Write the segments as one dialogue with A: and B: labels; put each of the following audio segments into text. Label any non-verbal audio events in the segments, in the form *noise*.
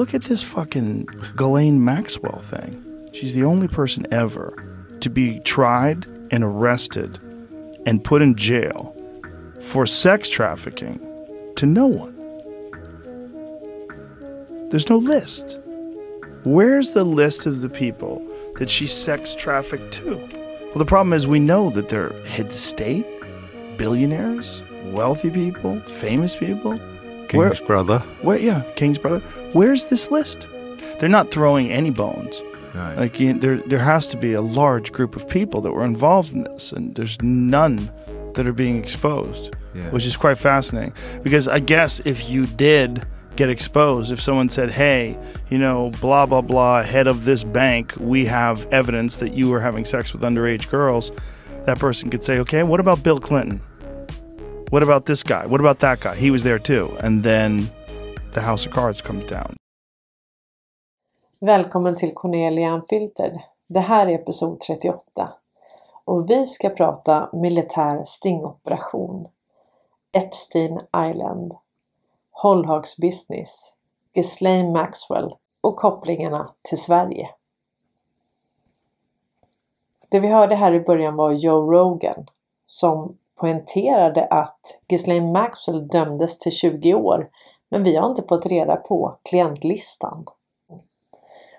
A: Look at this fucking Ghislaine Maxwell thing. She's the only person ever to be tried and arrested and put in jail for sex trafficking to no one. There's no list. Where's the list of the people that she sex trafficked to? Well, the problem is we know that they're heads of state, billionaires, wealthy people, famous people.
B: King's
A: Where-
B: brother.
A: Where, yeah, King's brother. Where's this list? They're not throwing any bones.
B: Right.
A: Like you, there, there has to be a large group of people that were involved in this, and there's none that are being exposed,
B: Yeah.
A: which is quite fascinating. Because I guess if you did get exposed, if someone said, "Hey, you know, blah blah blah, head of this bank, we have evidence that you were having sex with underage girls," that person could say, "Okay, what about Bill Clinton? What about this guy? What about that guy? He was there too." And then the house of cards comes down.
C: Välkommen till Cornelia Unfiltered. Det här är episod 38 och vi ska prata militär stingoperation, Epstein Island, Holhags business, Ghislaine Maxwell och kopplingarna till Sverige. Det vi hörde här i början var Joe Rogan som poängterade att Ghislaine Maxwell dömdes till 20 år men vi har inte fått reda på klientlistan.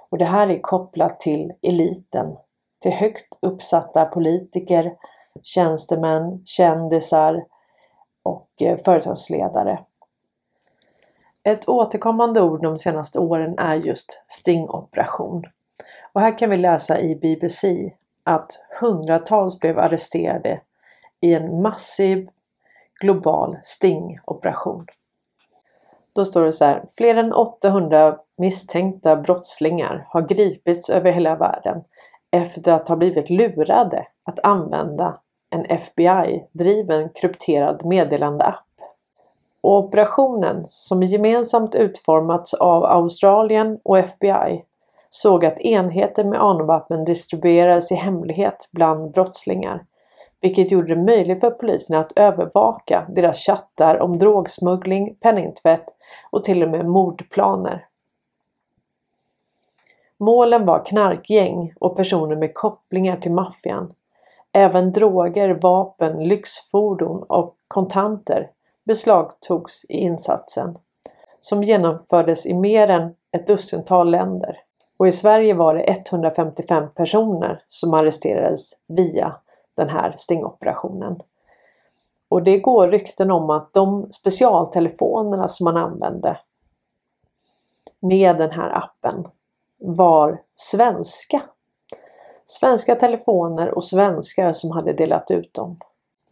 C: Och det här är kopplat till eliten, till högt uppsatta politiker, tjänstemän, kändisar och eh, företagsledare. Ett återkommande ord de senaste åren är just stingoperation. Och här kan vi läsa i BBC att hundratals blev arresterade i en massiv global stingoperation. Då står det så här. Fler än 800 misstänkta brottslingar har gripits över hela världen efter att ha blivit lurade att använda en FBI-driven krypterad meddelandeapp. Och operationen, som gemensamt utformats av Australien och FBI, såg att enheter med anvapen distribuerades i hemlighet bland brottslingar vilket gjorde det möjligt för polisen att övervaka deras chattar om drogsmuggling, penningtvätt och till och med mordplaner. Målen var knarkgäng och personer med kopplingar till maffian. Även droger, vapen, lyxfordon och kontanter beslagtogs i insatsen som genomfördes i mer än ett dussintal länder. Och i Sverige var det 155 personer som arresterades via den här stingoperationen. Och det går rykten om att de specialtelefonerna som man använde med den här appen var svenska. Svenska telefoner och svenskar som hade delat ut dem.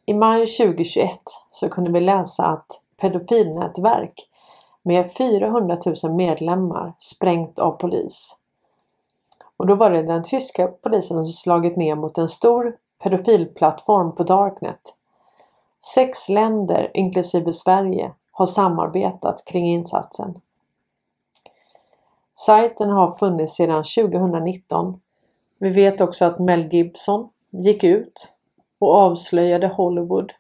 C: I maj 2021 så kunde vi läsa att pedofilnätverk med 400 000 medlemmar sprängt av polis. Och då var det den tyska polisen som slagit ner mot en stor pedofilplattform på Darknet. Sex länder, inklusive Sverige, har samarbetat kring insatsen. Sajten har funnits sedan 2019. Vi vet också att Mel Gibson gick ut och avslöjade Hollywood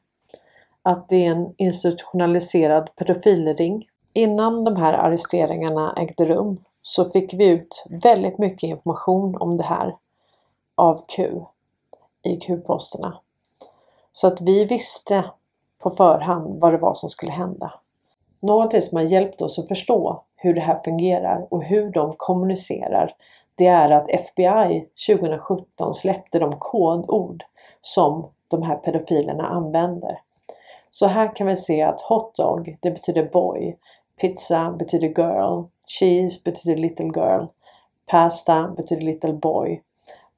C: att det är en institutionaliserad pedofilring. Innan de här arresteringarna ägde rum så fick vi ut väldigt mycket information om det här av Q i Q-posterna. Så att vi visste på förhand vad det var som skulle hända. Någonting som har hjälpt oss att förstå hur det här fungerar och hur de kommunicerar det är att FBI 2017 släppte de kodord som de här pedofilerna använder. Så här kan vi se att hotdog det betyder boy, pizza betyder girl, cheese betyder little girl, pasta betyder little boy,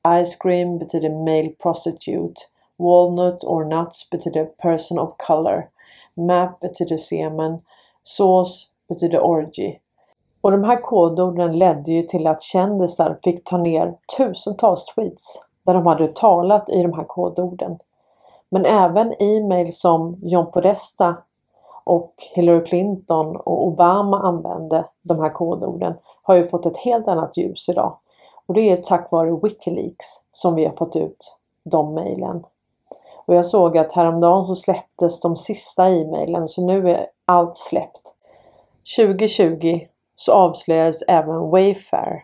C: Ice cream betyder male prostitute. Walnut or nuts betyder person of color. Map betyder semen. Sauce betyder orgy. Och de här kodorden ledde ju till att kändisar fick ta ner tusentals tweets där de hade talat i de här kodorden. Men även e-mail som John Podesta och Hillary Clinton och Obama använde de här kodorden har ju fått ett helt annat ljus idag. Och det är tack vare Wikileaks som vi har fått ut de mejlen. Och jag såg att häromdagen så släpptes de sista e-mailen så nu är allt släppt. 2020 så avslöjades även Wayfair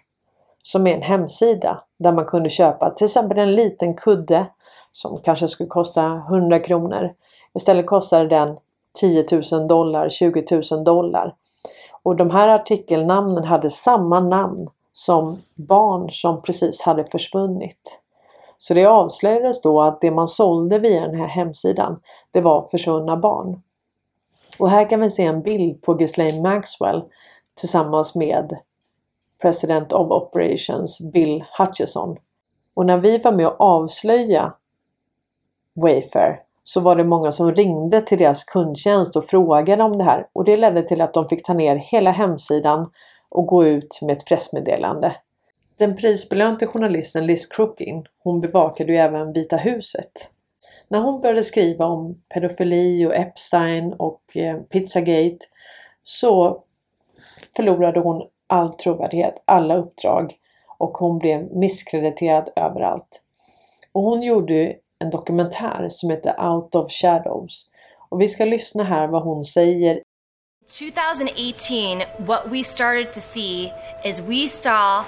C: som är en hemsida där man kunde köpa till exempel en liten kudde som kanske skulle kosta 100 kronor. Istället kostade den 10 000 dollar, 20 000 dollar. Och de här artikelnamnen hade samma namn som barn som precis hade försvunnit. Så det avslöjades då att det man sålde via den här hemsidan det var försvunna barn. Och här kan vi se en bild på Ghislaine Maxwell tillsammans med President of Operations Bill Hutchison. Och när vi var med och avslöja Wayfair så var det många som ringde till deras kundtjänst och frågade om det här och det ledde till att de fick ta ner hela hemsidan och gå ut med ett pressmeddelande. Den prisbelönte journalisten Liz Crookin, hon bevakade ju även Vita huset. När hon började skriva om pedofili och Epstein och eh, Pizzagate så förlorade hon all trovärdighet, alla uppdrag och hon blev misskrediterad överallt. Och hon gjorde en dokumentär som heter Out of Shadows. Och vi ska lyssna här vad hon säger
B: 2018, what we started to see is we saw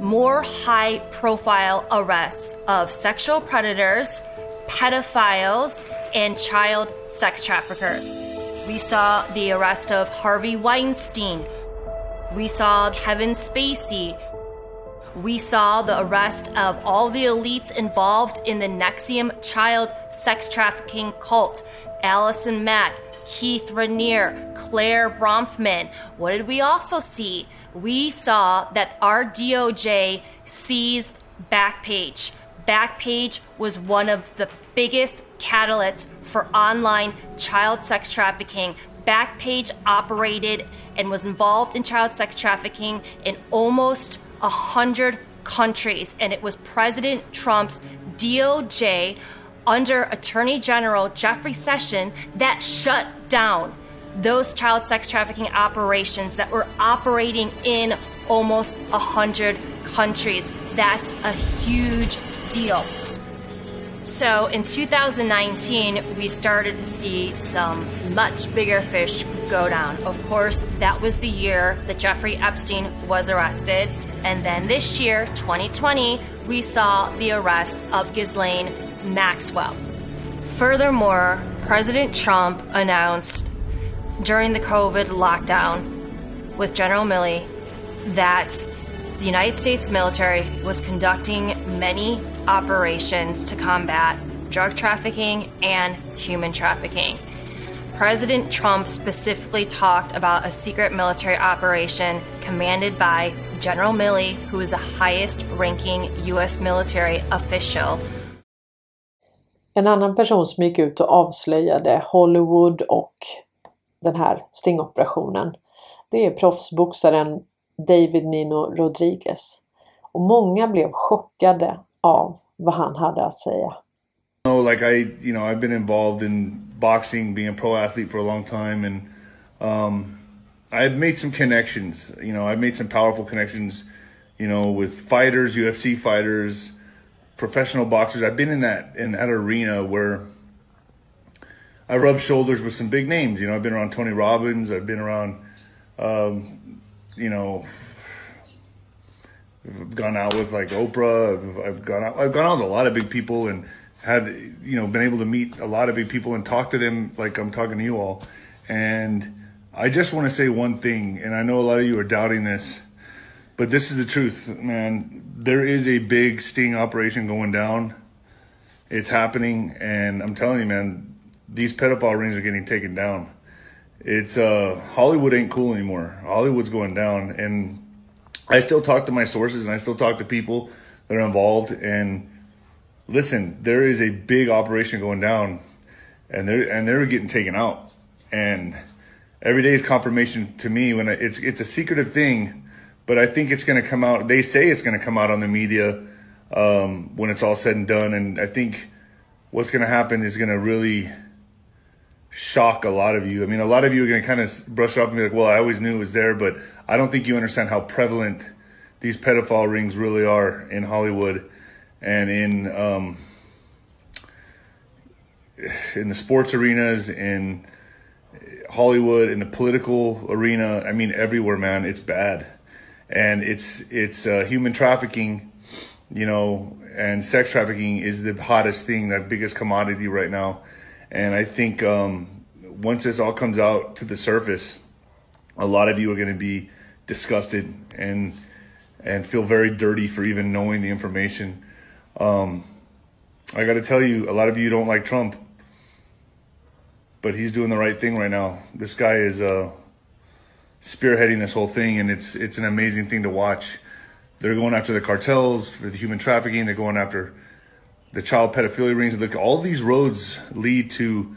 B: more high profile arrests of sexual predators, pedophiles, and child sex traffickers. We saw the arrest of Harvey Weinstein. We saw Kevin Spacey. We saw the arrest of all the elites involved in the Nexium child sex trafficking cult Allison Mack, Keith Rainier, Claire Bronfman. What did we also see? We saw that our DOJ seized Backpage. Backpage was one of the biggest catalysts for online child sex trafficking. Backpage operated and was involved in child sex trafficking in almost a hundred countries, and it was President Trump's DOJ under Attorney General Jeffrey Sessions that shut down those child sex trafficking operations that were operating in almost a hundred countries. That's a huge deal. So in 2019, we started to see some much bigger fish go down. Of course, that was the year that Jeffrey Epstein was arrested. And then this year, 2020, we saw the arrest of Ghislaine Maxwell. Furthermore, President Trump announced during the COVID lockdown with General Milley that the United States military was conducting many operations to combat drug trafficking and human trafficking. President Trump specifically talked about a secret military operation commanded by General Milley, who is the highest ranking U.S. military official.
C: En annan person som gick ut och avslöjade Hollywood och den här stingoperationen det är proffsboxaren David Nino Rodriguez. Och många blev chockade av vad han hade att säga.
D: No, like I, you know, I've been involved in boxing, being a pro athlete for a long time, and um, I've made some connections. You know, I've made some powerful connections. You know, with fighters, UFC fighters, professional boxers. I've been in that in that arena where I rubbed shoulders with some big names. You know, I've been around Tony Robbins. I've been around, um, you know, I've gone out with like Oprah. I've, I've gone out. I've gone out with a lot of big people and had you know been able to meet a lot of big people and talk to them like I'm talking to you all. And I just want to say one thing, and I know a lot of you are doubting this, but this is the truth, man. There is a big sting operation going down. It's happening, and I'm telling you, man, these pedophile rings are getting taken down. It's uh Hollywood ain't cool anymore. Hollywood's going down, and I still talk to my sources and I still talk to people that are involved. And listen, there is a big operation going down, and they're and they're getting taken out. And every day is confirmation to me when I, it's it's a secretive thing, but I think it's going to come out. They say it's going to come out on the media um, when it's all said and done. And I think what's going to happen is going to really shock a lot of you. I mean, a lot of you are going to kind of brush off and be like, well, I always knew it was there, but I don't think you understand how prevalent these pedophile rings really are in Hollywood and in um, in the sports arenas. in Hollywood, in the political arena, I mean, everywhere, man, it's bad. And it's, it's uh, human trafficking, you know, and sex trafficking is the hottest thing, the biggest commodity right now. And I think um, once this all comes out to the surface, a lot of you are going to be disgusted and and feel very dirty for even knowing the information. Um, I got to tell you, a lot of you don't like Trump, but he's doing the right thing right now. This guy is uh, spearheading this whole thing, and it's it's an amazing thing to watch. They're going after the cartels for the human trafficking. They're going after the child pedophilia rings. Look, all these roads lead to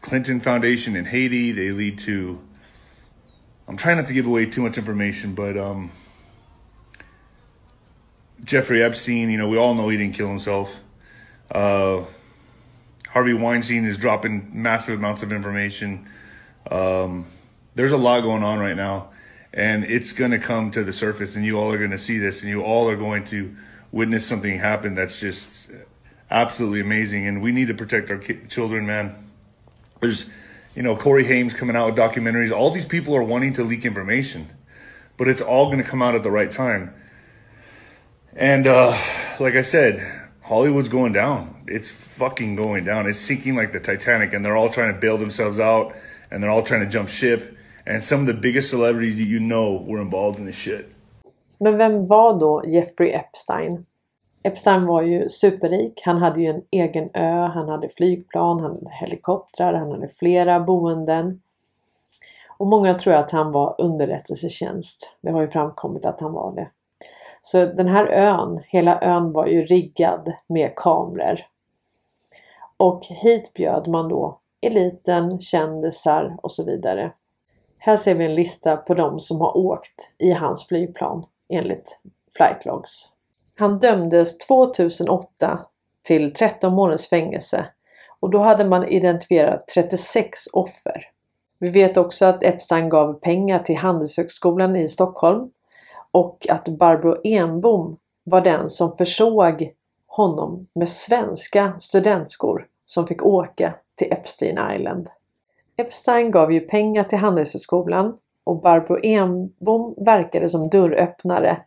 D: Clinton Foundation in Haiti. They lead to. I'm trying not to give away too much information, but um, Jeffrey Epstein. You know, we all know he didn't kill himself. Uh, Harvey Weinstein is dropping massive amounts of information. Um, there's a lot going on right now, and it's going to come to the surface, and you all are going to see this, and you all are going to witness something happen that's just absolutely amazing. And we need to protect our ki- children, man. There's, you know, Corey Hames coming out with documentaries. All these people are wanting to leak information, but it's all going to come out at the right time. And uh, like I said, Hollywood's going down. It's fucking going down. It's sinking like the Titanic, and they're all trying to bail themselves out, and they're all trying to jump ship. And some of the biggest celebrities that you know were involved in this shit.
C: Men vem var då Jeffrey Epstein? Epstein var ju superrik. Han hade ju en egen ö, han hade flygplan, han hade helikoptrar, han hade flera boenden. Och många tror att han var underrättelsetjänst. Det har ju framkommit att han var det. Så den här ön, hela ön var ju riggad med kameror. Och hit bjöd man då eliten, kändisar och så vidare. Här ser vi en lista på de som har åkt i hans flygplan enligt flightlogs. Han dömdes 2008 till 13 månaders fängelse och då hade man identifierat 36 offer. Vi vet också att Epstein gav pengar till Handelshögskolan i Stockholm och att Barbro Enbom var den som försåg honom med svenska studentskor som fick åka till Epstein Island. Epstein gav ju pengar till Handelshögskolan och Barbro Enbom verkade som dörröppnare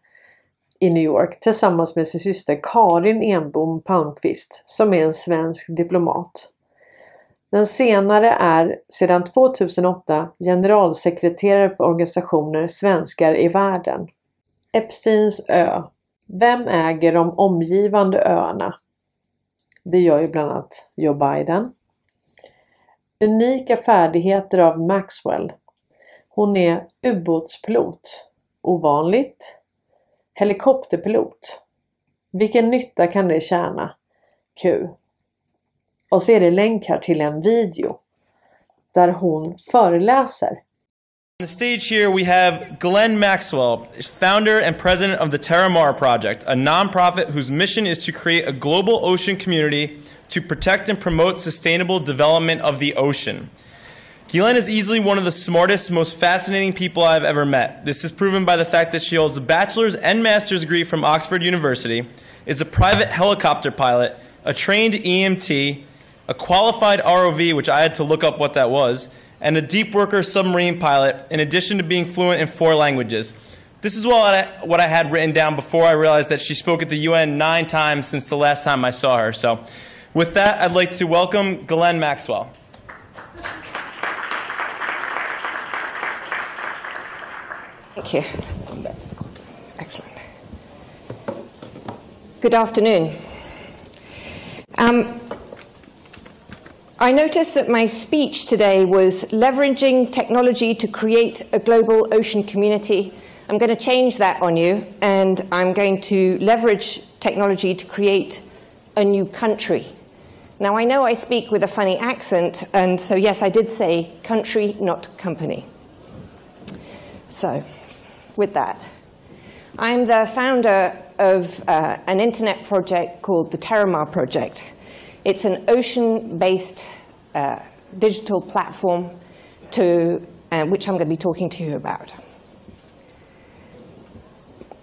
C: i New York tillsammans med sin syster Karin Enbom Palmqvist som är en svensk diplomat. Den senare är sedan 2008 generalsekreterare för organisationer Svenskar i världen. Epsteins ö. Vem äger de omgivande öarna? Det gör ju bland annat Joe Biden. Unika färdigheter av Maxwell. Hon är ubåtspilot. Ovanligt. Helikopterpilot. Vilken nytta kan det tjäna? Q. Och så är det länk här till en video där hon föreläser
E: On the stage here, we have Glenn Maxwell, founder and president of the Terramar Project, a nonprofit whose mission is to create a global ocean community to protect and promote sustainable development of the ocean. Ghislaine is easily one of the smartest, most fascinating people I've ever met. This is proven by the fact that she holds a bachelor's and master's degree from Oxford University, is a private helicopter pilot, a trained EMT, a qualified ROV, which I had to look up what that was, and a deep worker submarine pilot, in addition to being fluent in four languages. This is what I, what I had written down before I realized that she spoke at the UN nine times since the last time I saw her. So, with that, I'd like to welcome Glenn Maxwell.
F: Thank you. Excellent. Good afternoon. Um, I noticed that my speech today was leveraging technology to create a global ocean community. I'm going to change that on you, and I'm going to leverage technology to create a new country. Now, I know I speak with a funny accent, and so yes, I did say country, not company. So, with that, I'm the founder of uh, an internet project called the Terramar Project. It's an ocean based uh, digital platform to, uh, which I'm going to be talking to you about.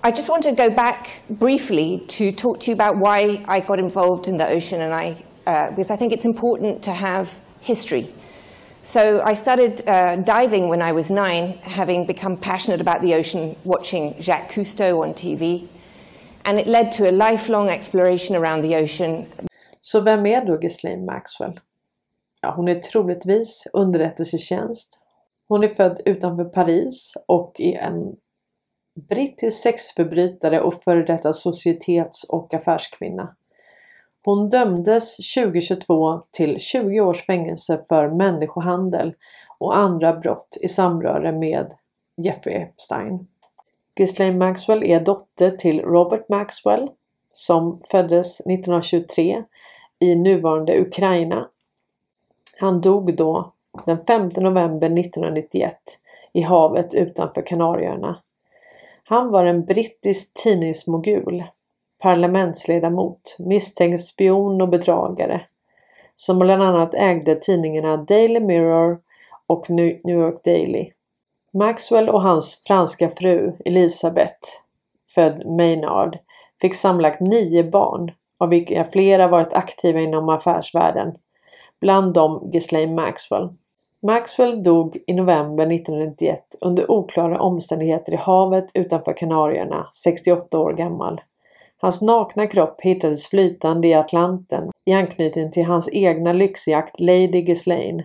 F: I just want to go back briefly to talk to you about why I got involved in the ocean, and I, uh, because I think it's important to have history. So I started uh, diving when I was nine, having become passionate about the ocean, watching Jacques Cousteau on TV. And it led to a lifelong exploration around the ocean.
C: Så vem är då Ghislaine Maxwell? Ja, hon är troligtvis underrättelsetjänst. Hon är född utanför Paris och är en brittisk sexförbrytare och före detta societets och affärskvinna. Hon dömdes 2022 till 20 års fängelse för människohandel och andra brott i samröre med Jeffrey Epstein. Ghislaine Maxwell är dotter till Robert Maxwell som föddes 1923 i nuvarande Ukraina. Han dog då den 5 november 1991 i havet utanför Kanarieöarna. Han var en brittisk tidningsmogul parlamentsledamot, misstänkt spion och bedragare, som bland annat ägde tidningarna Daily Mirror och New York Daily. Maxwell och hans franska fru Elisabeth, född Maynard, fick sammanlagt nio barn, av vilka flera varit aktiva inom affärsvärlden, bland dem Ghislaine Maxwell. Maxwell dog i november 1991 under oklara omständigheter i havet utanför Kanarieöarna, 68 år gammal. Hans nakna kropp hittades flytande i Atlanten i anknytning till hans egna lyxjakt Lady Ghislaine.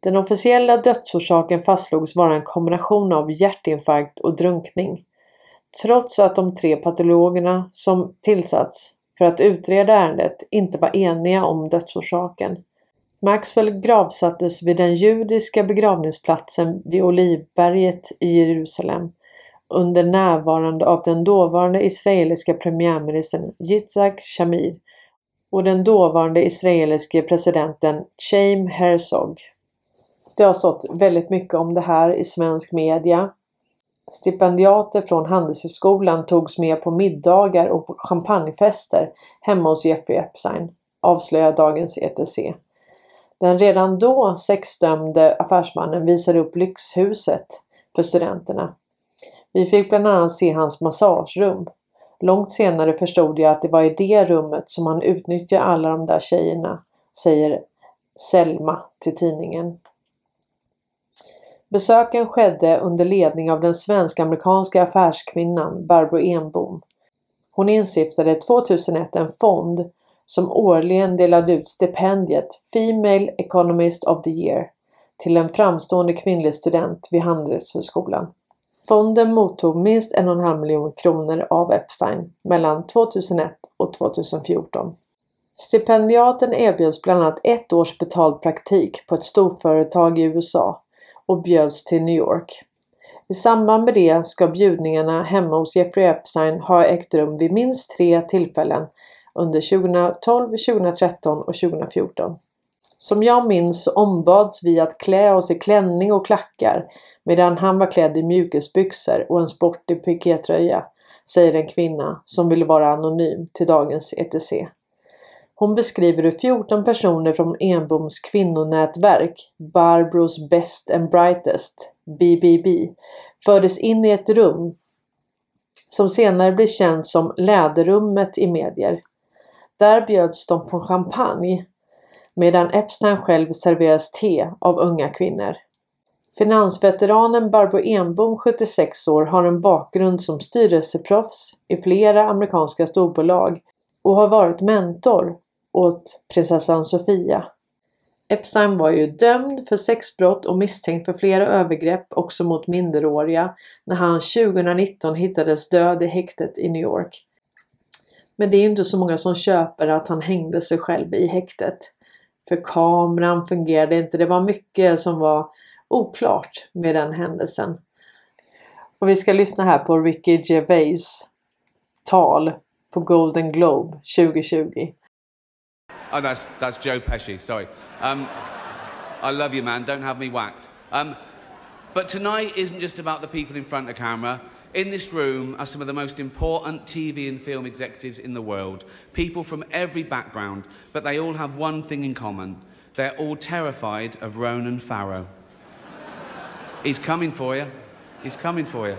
C: Den officiella dödsorsaken fastslogs vara en kombination av hjärtinfarkt och drunkning. Trots att de tre patologerna som tillsatts för att utreda ärendet inte var eniga om dödsorsaken. Maxwell gravsattes vid den judiska begravningsplatsen vid Olivberget i Jerusalem under närvarande av den dåvarande israeliska premiärministern Yitzhak Shamir och den dåvarande israeliske presidenten Chaim Herzog. Det har stått väldigt mycket om det här i svensk media. Stipendiater från Handelshögskolan togs med på middagar och på champagnefester hemma hos Jeffrey Epstein, avslöjar dagens ETC. Den redan då sexdömde affärsmannen visade upp lyxhuset för studenterna vi fick bland annat se hans massagerum. Långt senare förstod jag att det var i det rummet som han utnyttjade alla de där tjejerna, säger Selma till tidningen. Besöken skedde under ledning av den svensk-amerikanska affärskvinnan Barbro Enbom. Hon instiftade 2001 en fond som årligen delade ut stipendiet Female Economist of the Year till en framstående kvinnlig student vid Handelshögskolan. Fonden mottog minst 1,5 miljon kronor av Epstein mellan 2001 och 2014. Stipendiaten erbjöds bland annat ett års betald praktik på ett storföretag i USA och bjöds till New York. I samband med det ska bjudningarna hemma hos Jeffrey Epstein ha ägt rum vid minst tre tillfällen under 2012, 2013 och 2014. Som jag minns ombads vi att klä oss i klänning och klackar medan han var klädd i mjukisbyxor och en sportig pikétröja, säger en kvinna som vill vara anonym till dagens ETC. Hon beskriver hur 14 personer från Enboms kvinnonätverk Barbros Best and Brightest, BBB, fördes in i ett rum som senare blev känt som Läderrummet i medier. Där bjöds de på champagne medan Epstein själv serveras te av unga kvinnor. Finansveteranen Barbro Enbom, 76 år, har en bakgrund som styrelseproffs i flera amerikanska storbolag och har varit mentor åt prinsessan Sofia. Epstein var ju dömd för sexbrott och misstänkt för flera övergrepp också mot minderåriga när han 2019 hittades död i häktet i New York. Men det är inte så många som köper att han hängde sig själv i häktet. För kameran fungerade inte. Det var mycket som var oklart med den händelsen. Och vi ska lyssna här på Ricky Gervais tal på Golden Globe 2020.
G: Oh, that's, that's Joe Pesci, sorry. Um, I love you, man. Don't have me whacked. Um, but tonight isn't just about the people in front of camera. In this room are some of the most important TV and film executives in the world. People from every background, but they all have one thing in common. They're all terrified of Ronan Farrow. He's coming for you. He's coming for you.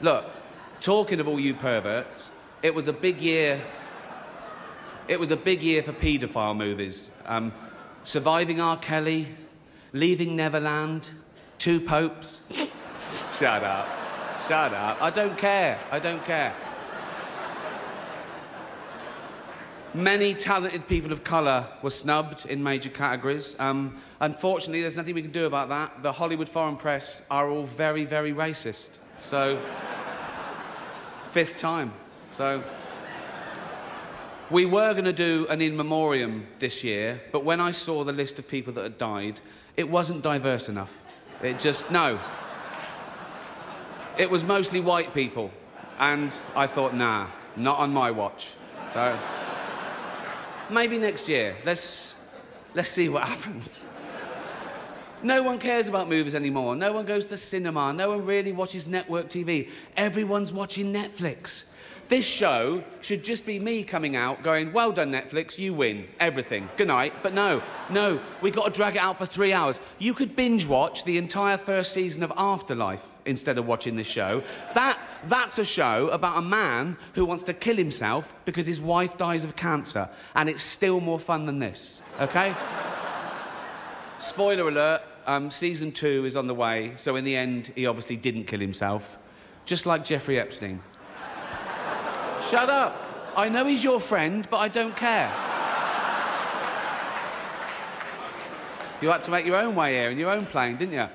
G: Look, talking of all you perverts, it was a big year. It was a big year for paedophile movies. Um, Surviving R. Kelly, Leaving Neverland, Two Popes. *laughs* Shut up. Shut up. I don't care. I don't care. Many talented people of colour were snubbed in major categories. Um, unfortunately, there's nothing we can do about that. The Hollywood foreign press are all very, very racist. So, fifth time. So, we were going to do an in memoriam this year, but when I saw the list of people that had died, it wasn't diverse enough. It just, no. It was mostly white people. And I thought, nah, not on my watch. So, maybe next year. Let's, let's see what *laughs* happens. No one cares about movies anymore. No one goes to cinema. No one really watches network TV. Everyone's watching Netflix. This show should just be me coming out going, Well done, Netflix, you win everything. Good night. But no, no, we've got to drag it out for three hours. You could binge watch the entire first season of Afterlife instead of watching this show. That, that's a show about a man who wants to kill himself because his wife dies of cancer. And it's still more fun than this, okay? Spoiler alert um, season two is on the way, so in the end, he obviously didn't kill himself, just like Jeffrey Epstein. Shut up. I know he's your friend, but I don't care. You had to make your own way here in your own plane, didn't you?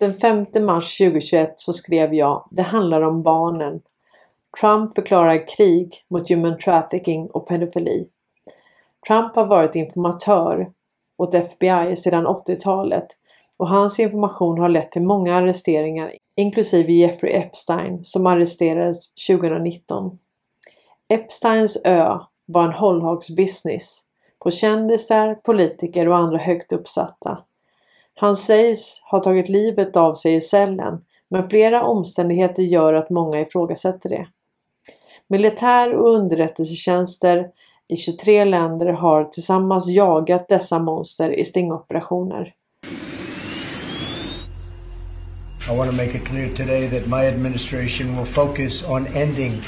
C: Den 5 mars 2021 så skrev jag Det handlar om barnen. Trump förklarar krig mot human trafficking och pedofili. Trump har varit informatör åt FBI sedan 80-talet och hans information har lett till många arresteringar inklusive Jeffrey Epstein som arresterades 2019. Epsteins ö var en hållhagsbusiness på kändisar, politiker och andra högt uppsatta. Han sägs ha tagit livet av sig i cellen men flera omständigheter gör att många ifrågasätter det. Militär och underrättelsetjänster i 23 länder har tillsammans jagat dessa monster i stingoperationer.
H: I want to make it clear today that my administration will focus on ending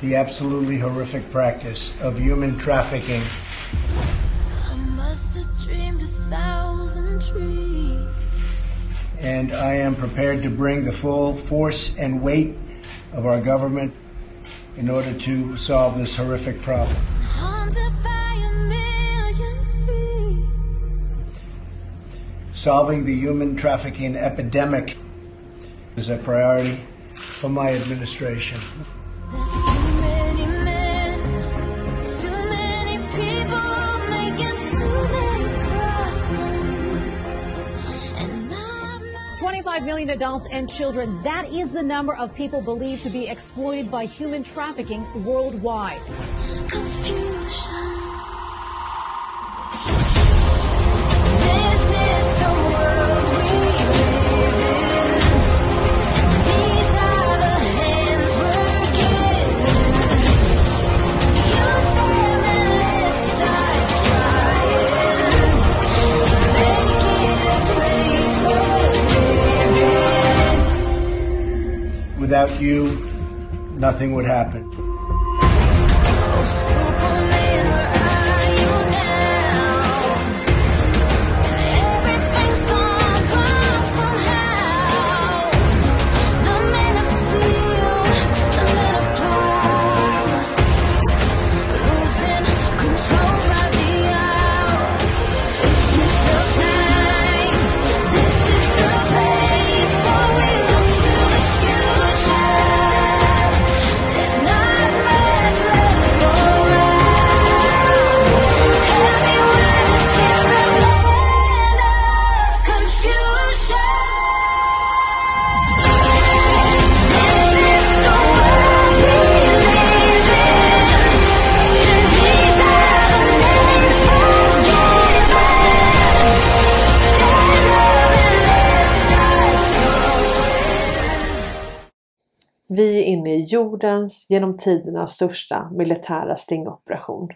H: the absolutely horrific practice of human trafficking. And I am prepared to bring the full force and weight of our government in order to solve this horrific problem. Solving the human trafficking epidemic is a priority for my administration.
I: Twenty-five million adults and children. That is the number of people believed to be exploited by human trafficking worldwide.
H: Without nothing would happen.
C: Vi är inne i jordens genom tiderna största militära stingoperation.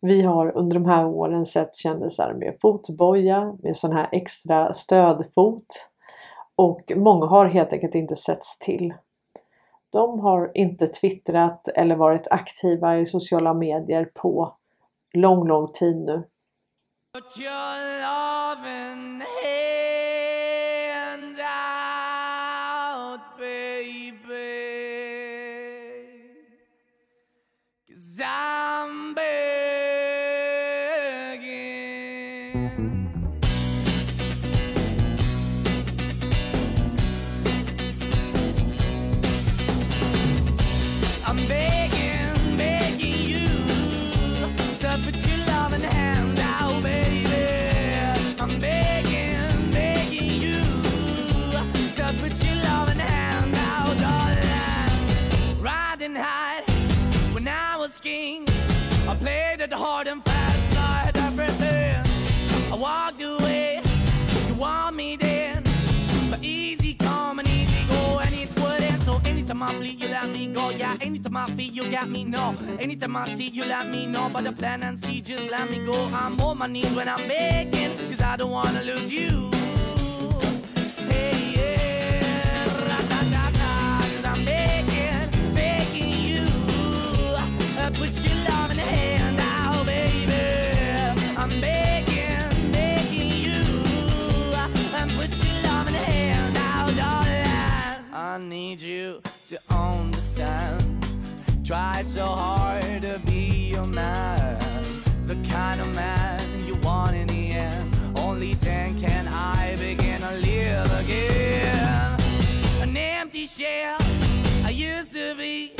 C: Vi har under de här åren sett kändisar med fotboja, med sån här extra stödfot och många har helt enkelt inte setts till. De har inte twittrat eller varit aktiva i sociala medier på lång, lång tid nu.
J: Anytime you got me. No, anytime I see, you let me know. But the plan and see, just let me go. I'm on my knees when I'm begging, cause I don't wanna lose you. Hey, yeah, ra-da-da-da, 'cause I'm begging, begging you. Uh, put your love in the hand out, baby. I'm begging, begging you. Uh, and put your love in the hand out, darling. I need you. Try so hard to be your man, the kind of man you want in the end. Only then can I begin to live again. An empty shell I used to be,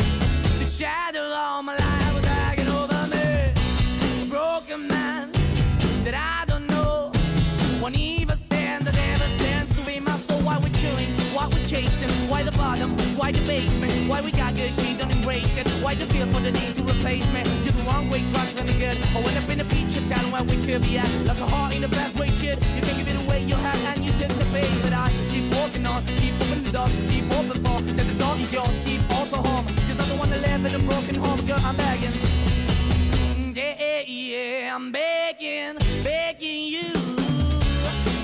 J: the shadow all my life was dragging over me. A broken man that I don't know won't even stand, that never stands to be my soul. Why we're chilling, why we're chasing, why the why the basement, why we got good, she don't embrace it. Why the feel for the need to replace me? You're the wrong way, trying to the good. I went up in the feature town where we could be at, like a heart in the best way. Shit, you can give it away, you have, and you tend to pay. But I keep walking on, keep open the door, keep open for that the door is yours, keep also home. Cause I'm the one that live in a broken home, girl, I'm begging. Yeah, yeah, I'm begging, begging you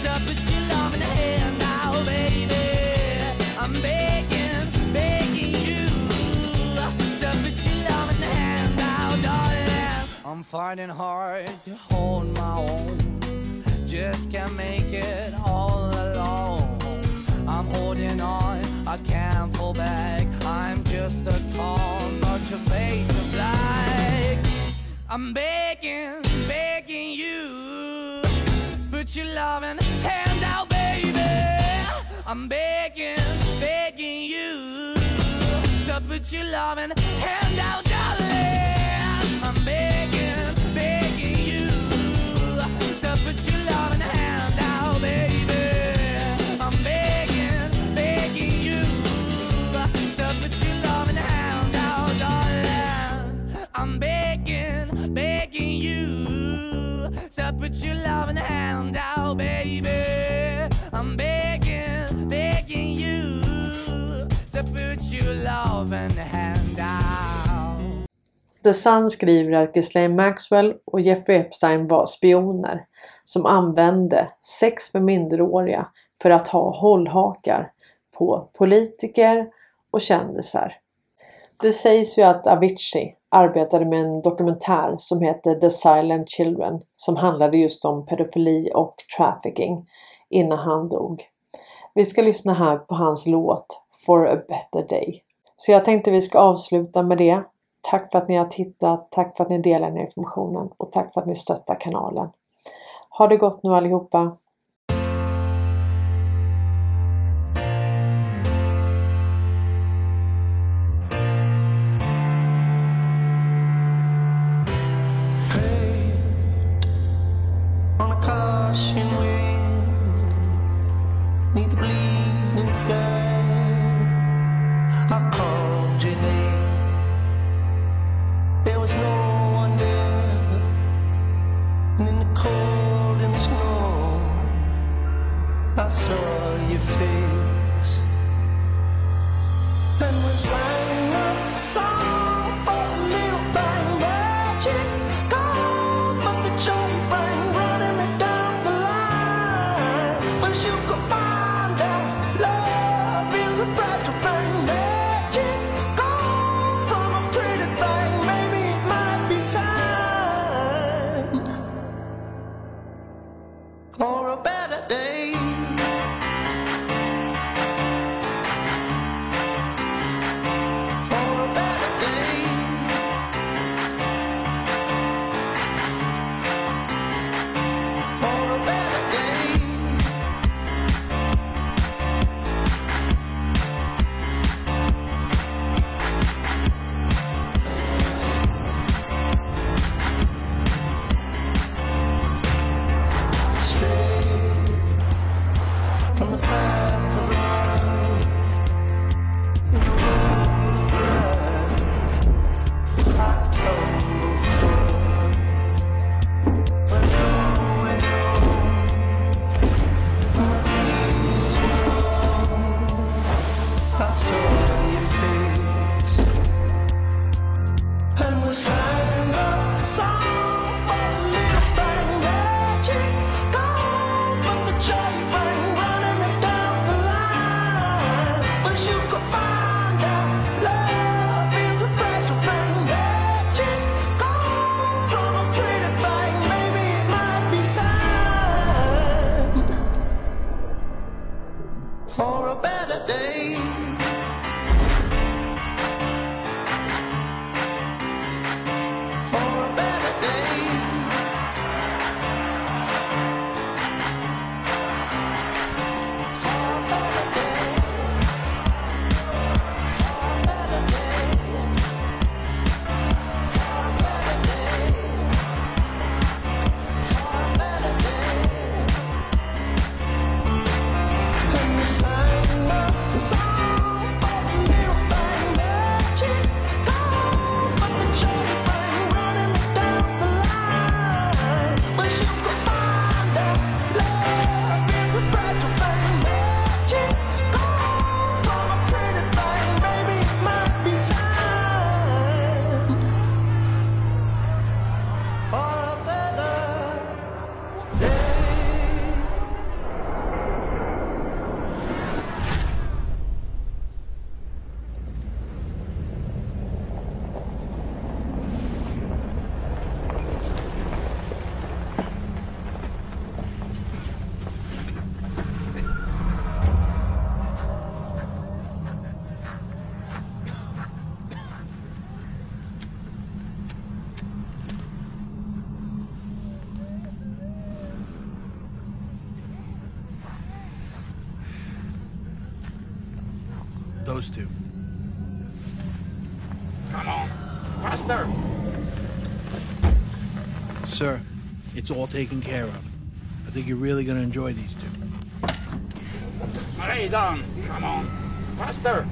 J: to put your love in the hand now, baby. I'm begging, I'm fighting hard to hold my own, just can't make it all alone. I'm holding on, I can't fall back. I'm just a call, not your face of black. I'm begging, begging you, put your loving hand out, baby. I'm begging, begging you to put your loving hand out, darling. I'm begging,
C: The Sun skriver att Ghislaine Maxwell och Jeffrey Epstein var spioner som använde sex med minderåriga för att ha hållhakar på politiker och kändisar. Det sägs ju att Avicii arbetade med en dokumentär som heter The Silent Children som handlade just om pedofili och trafficking innan han dog. Vi ska lyssna här på hans låt For a better day. Så jag tänkte vi ska avsluta med det. Tack för att ni har tittat, tack för att ni delar den här informationen och tack för att ni stöttar kanalen. Ha det gott nu allihopa!
K: Those two.
L: Come on, faster!
K: Sir, it's all taken care of. I think you're really gonna enjoy these two.
L: Come on, faster!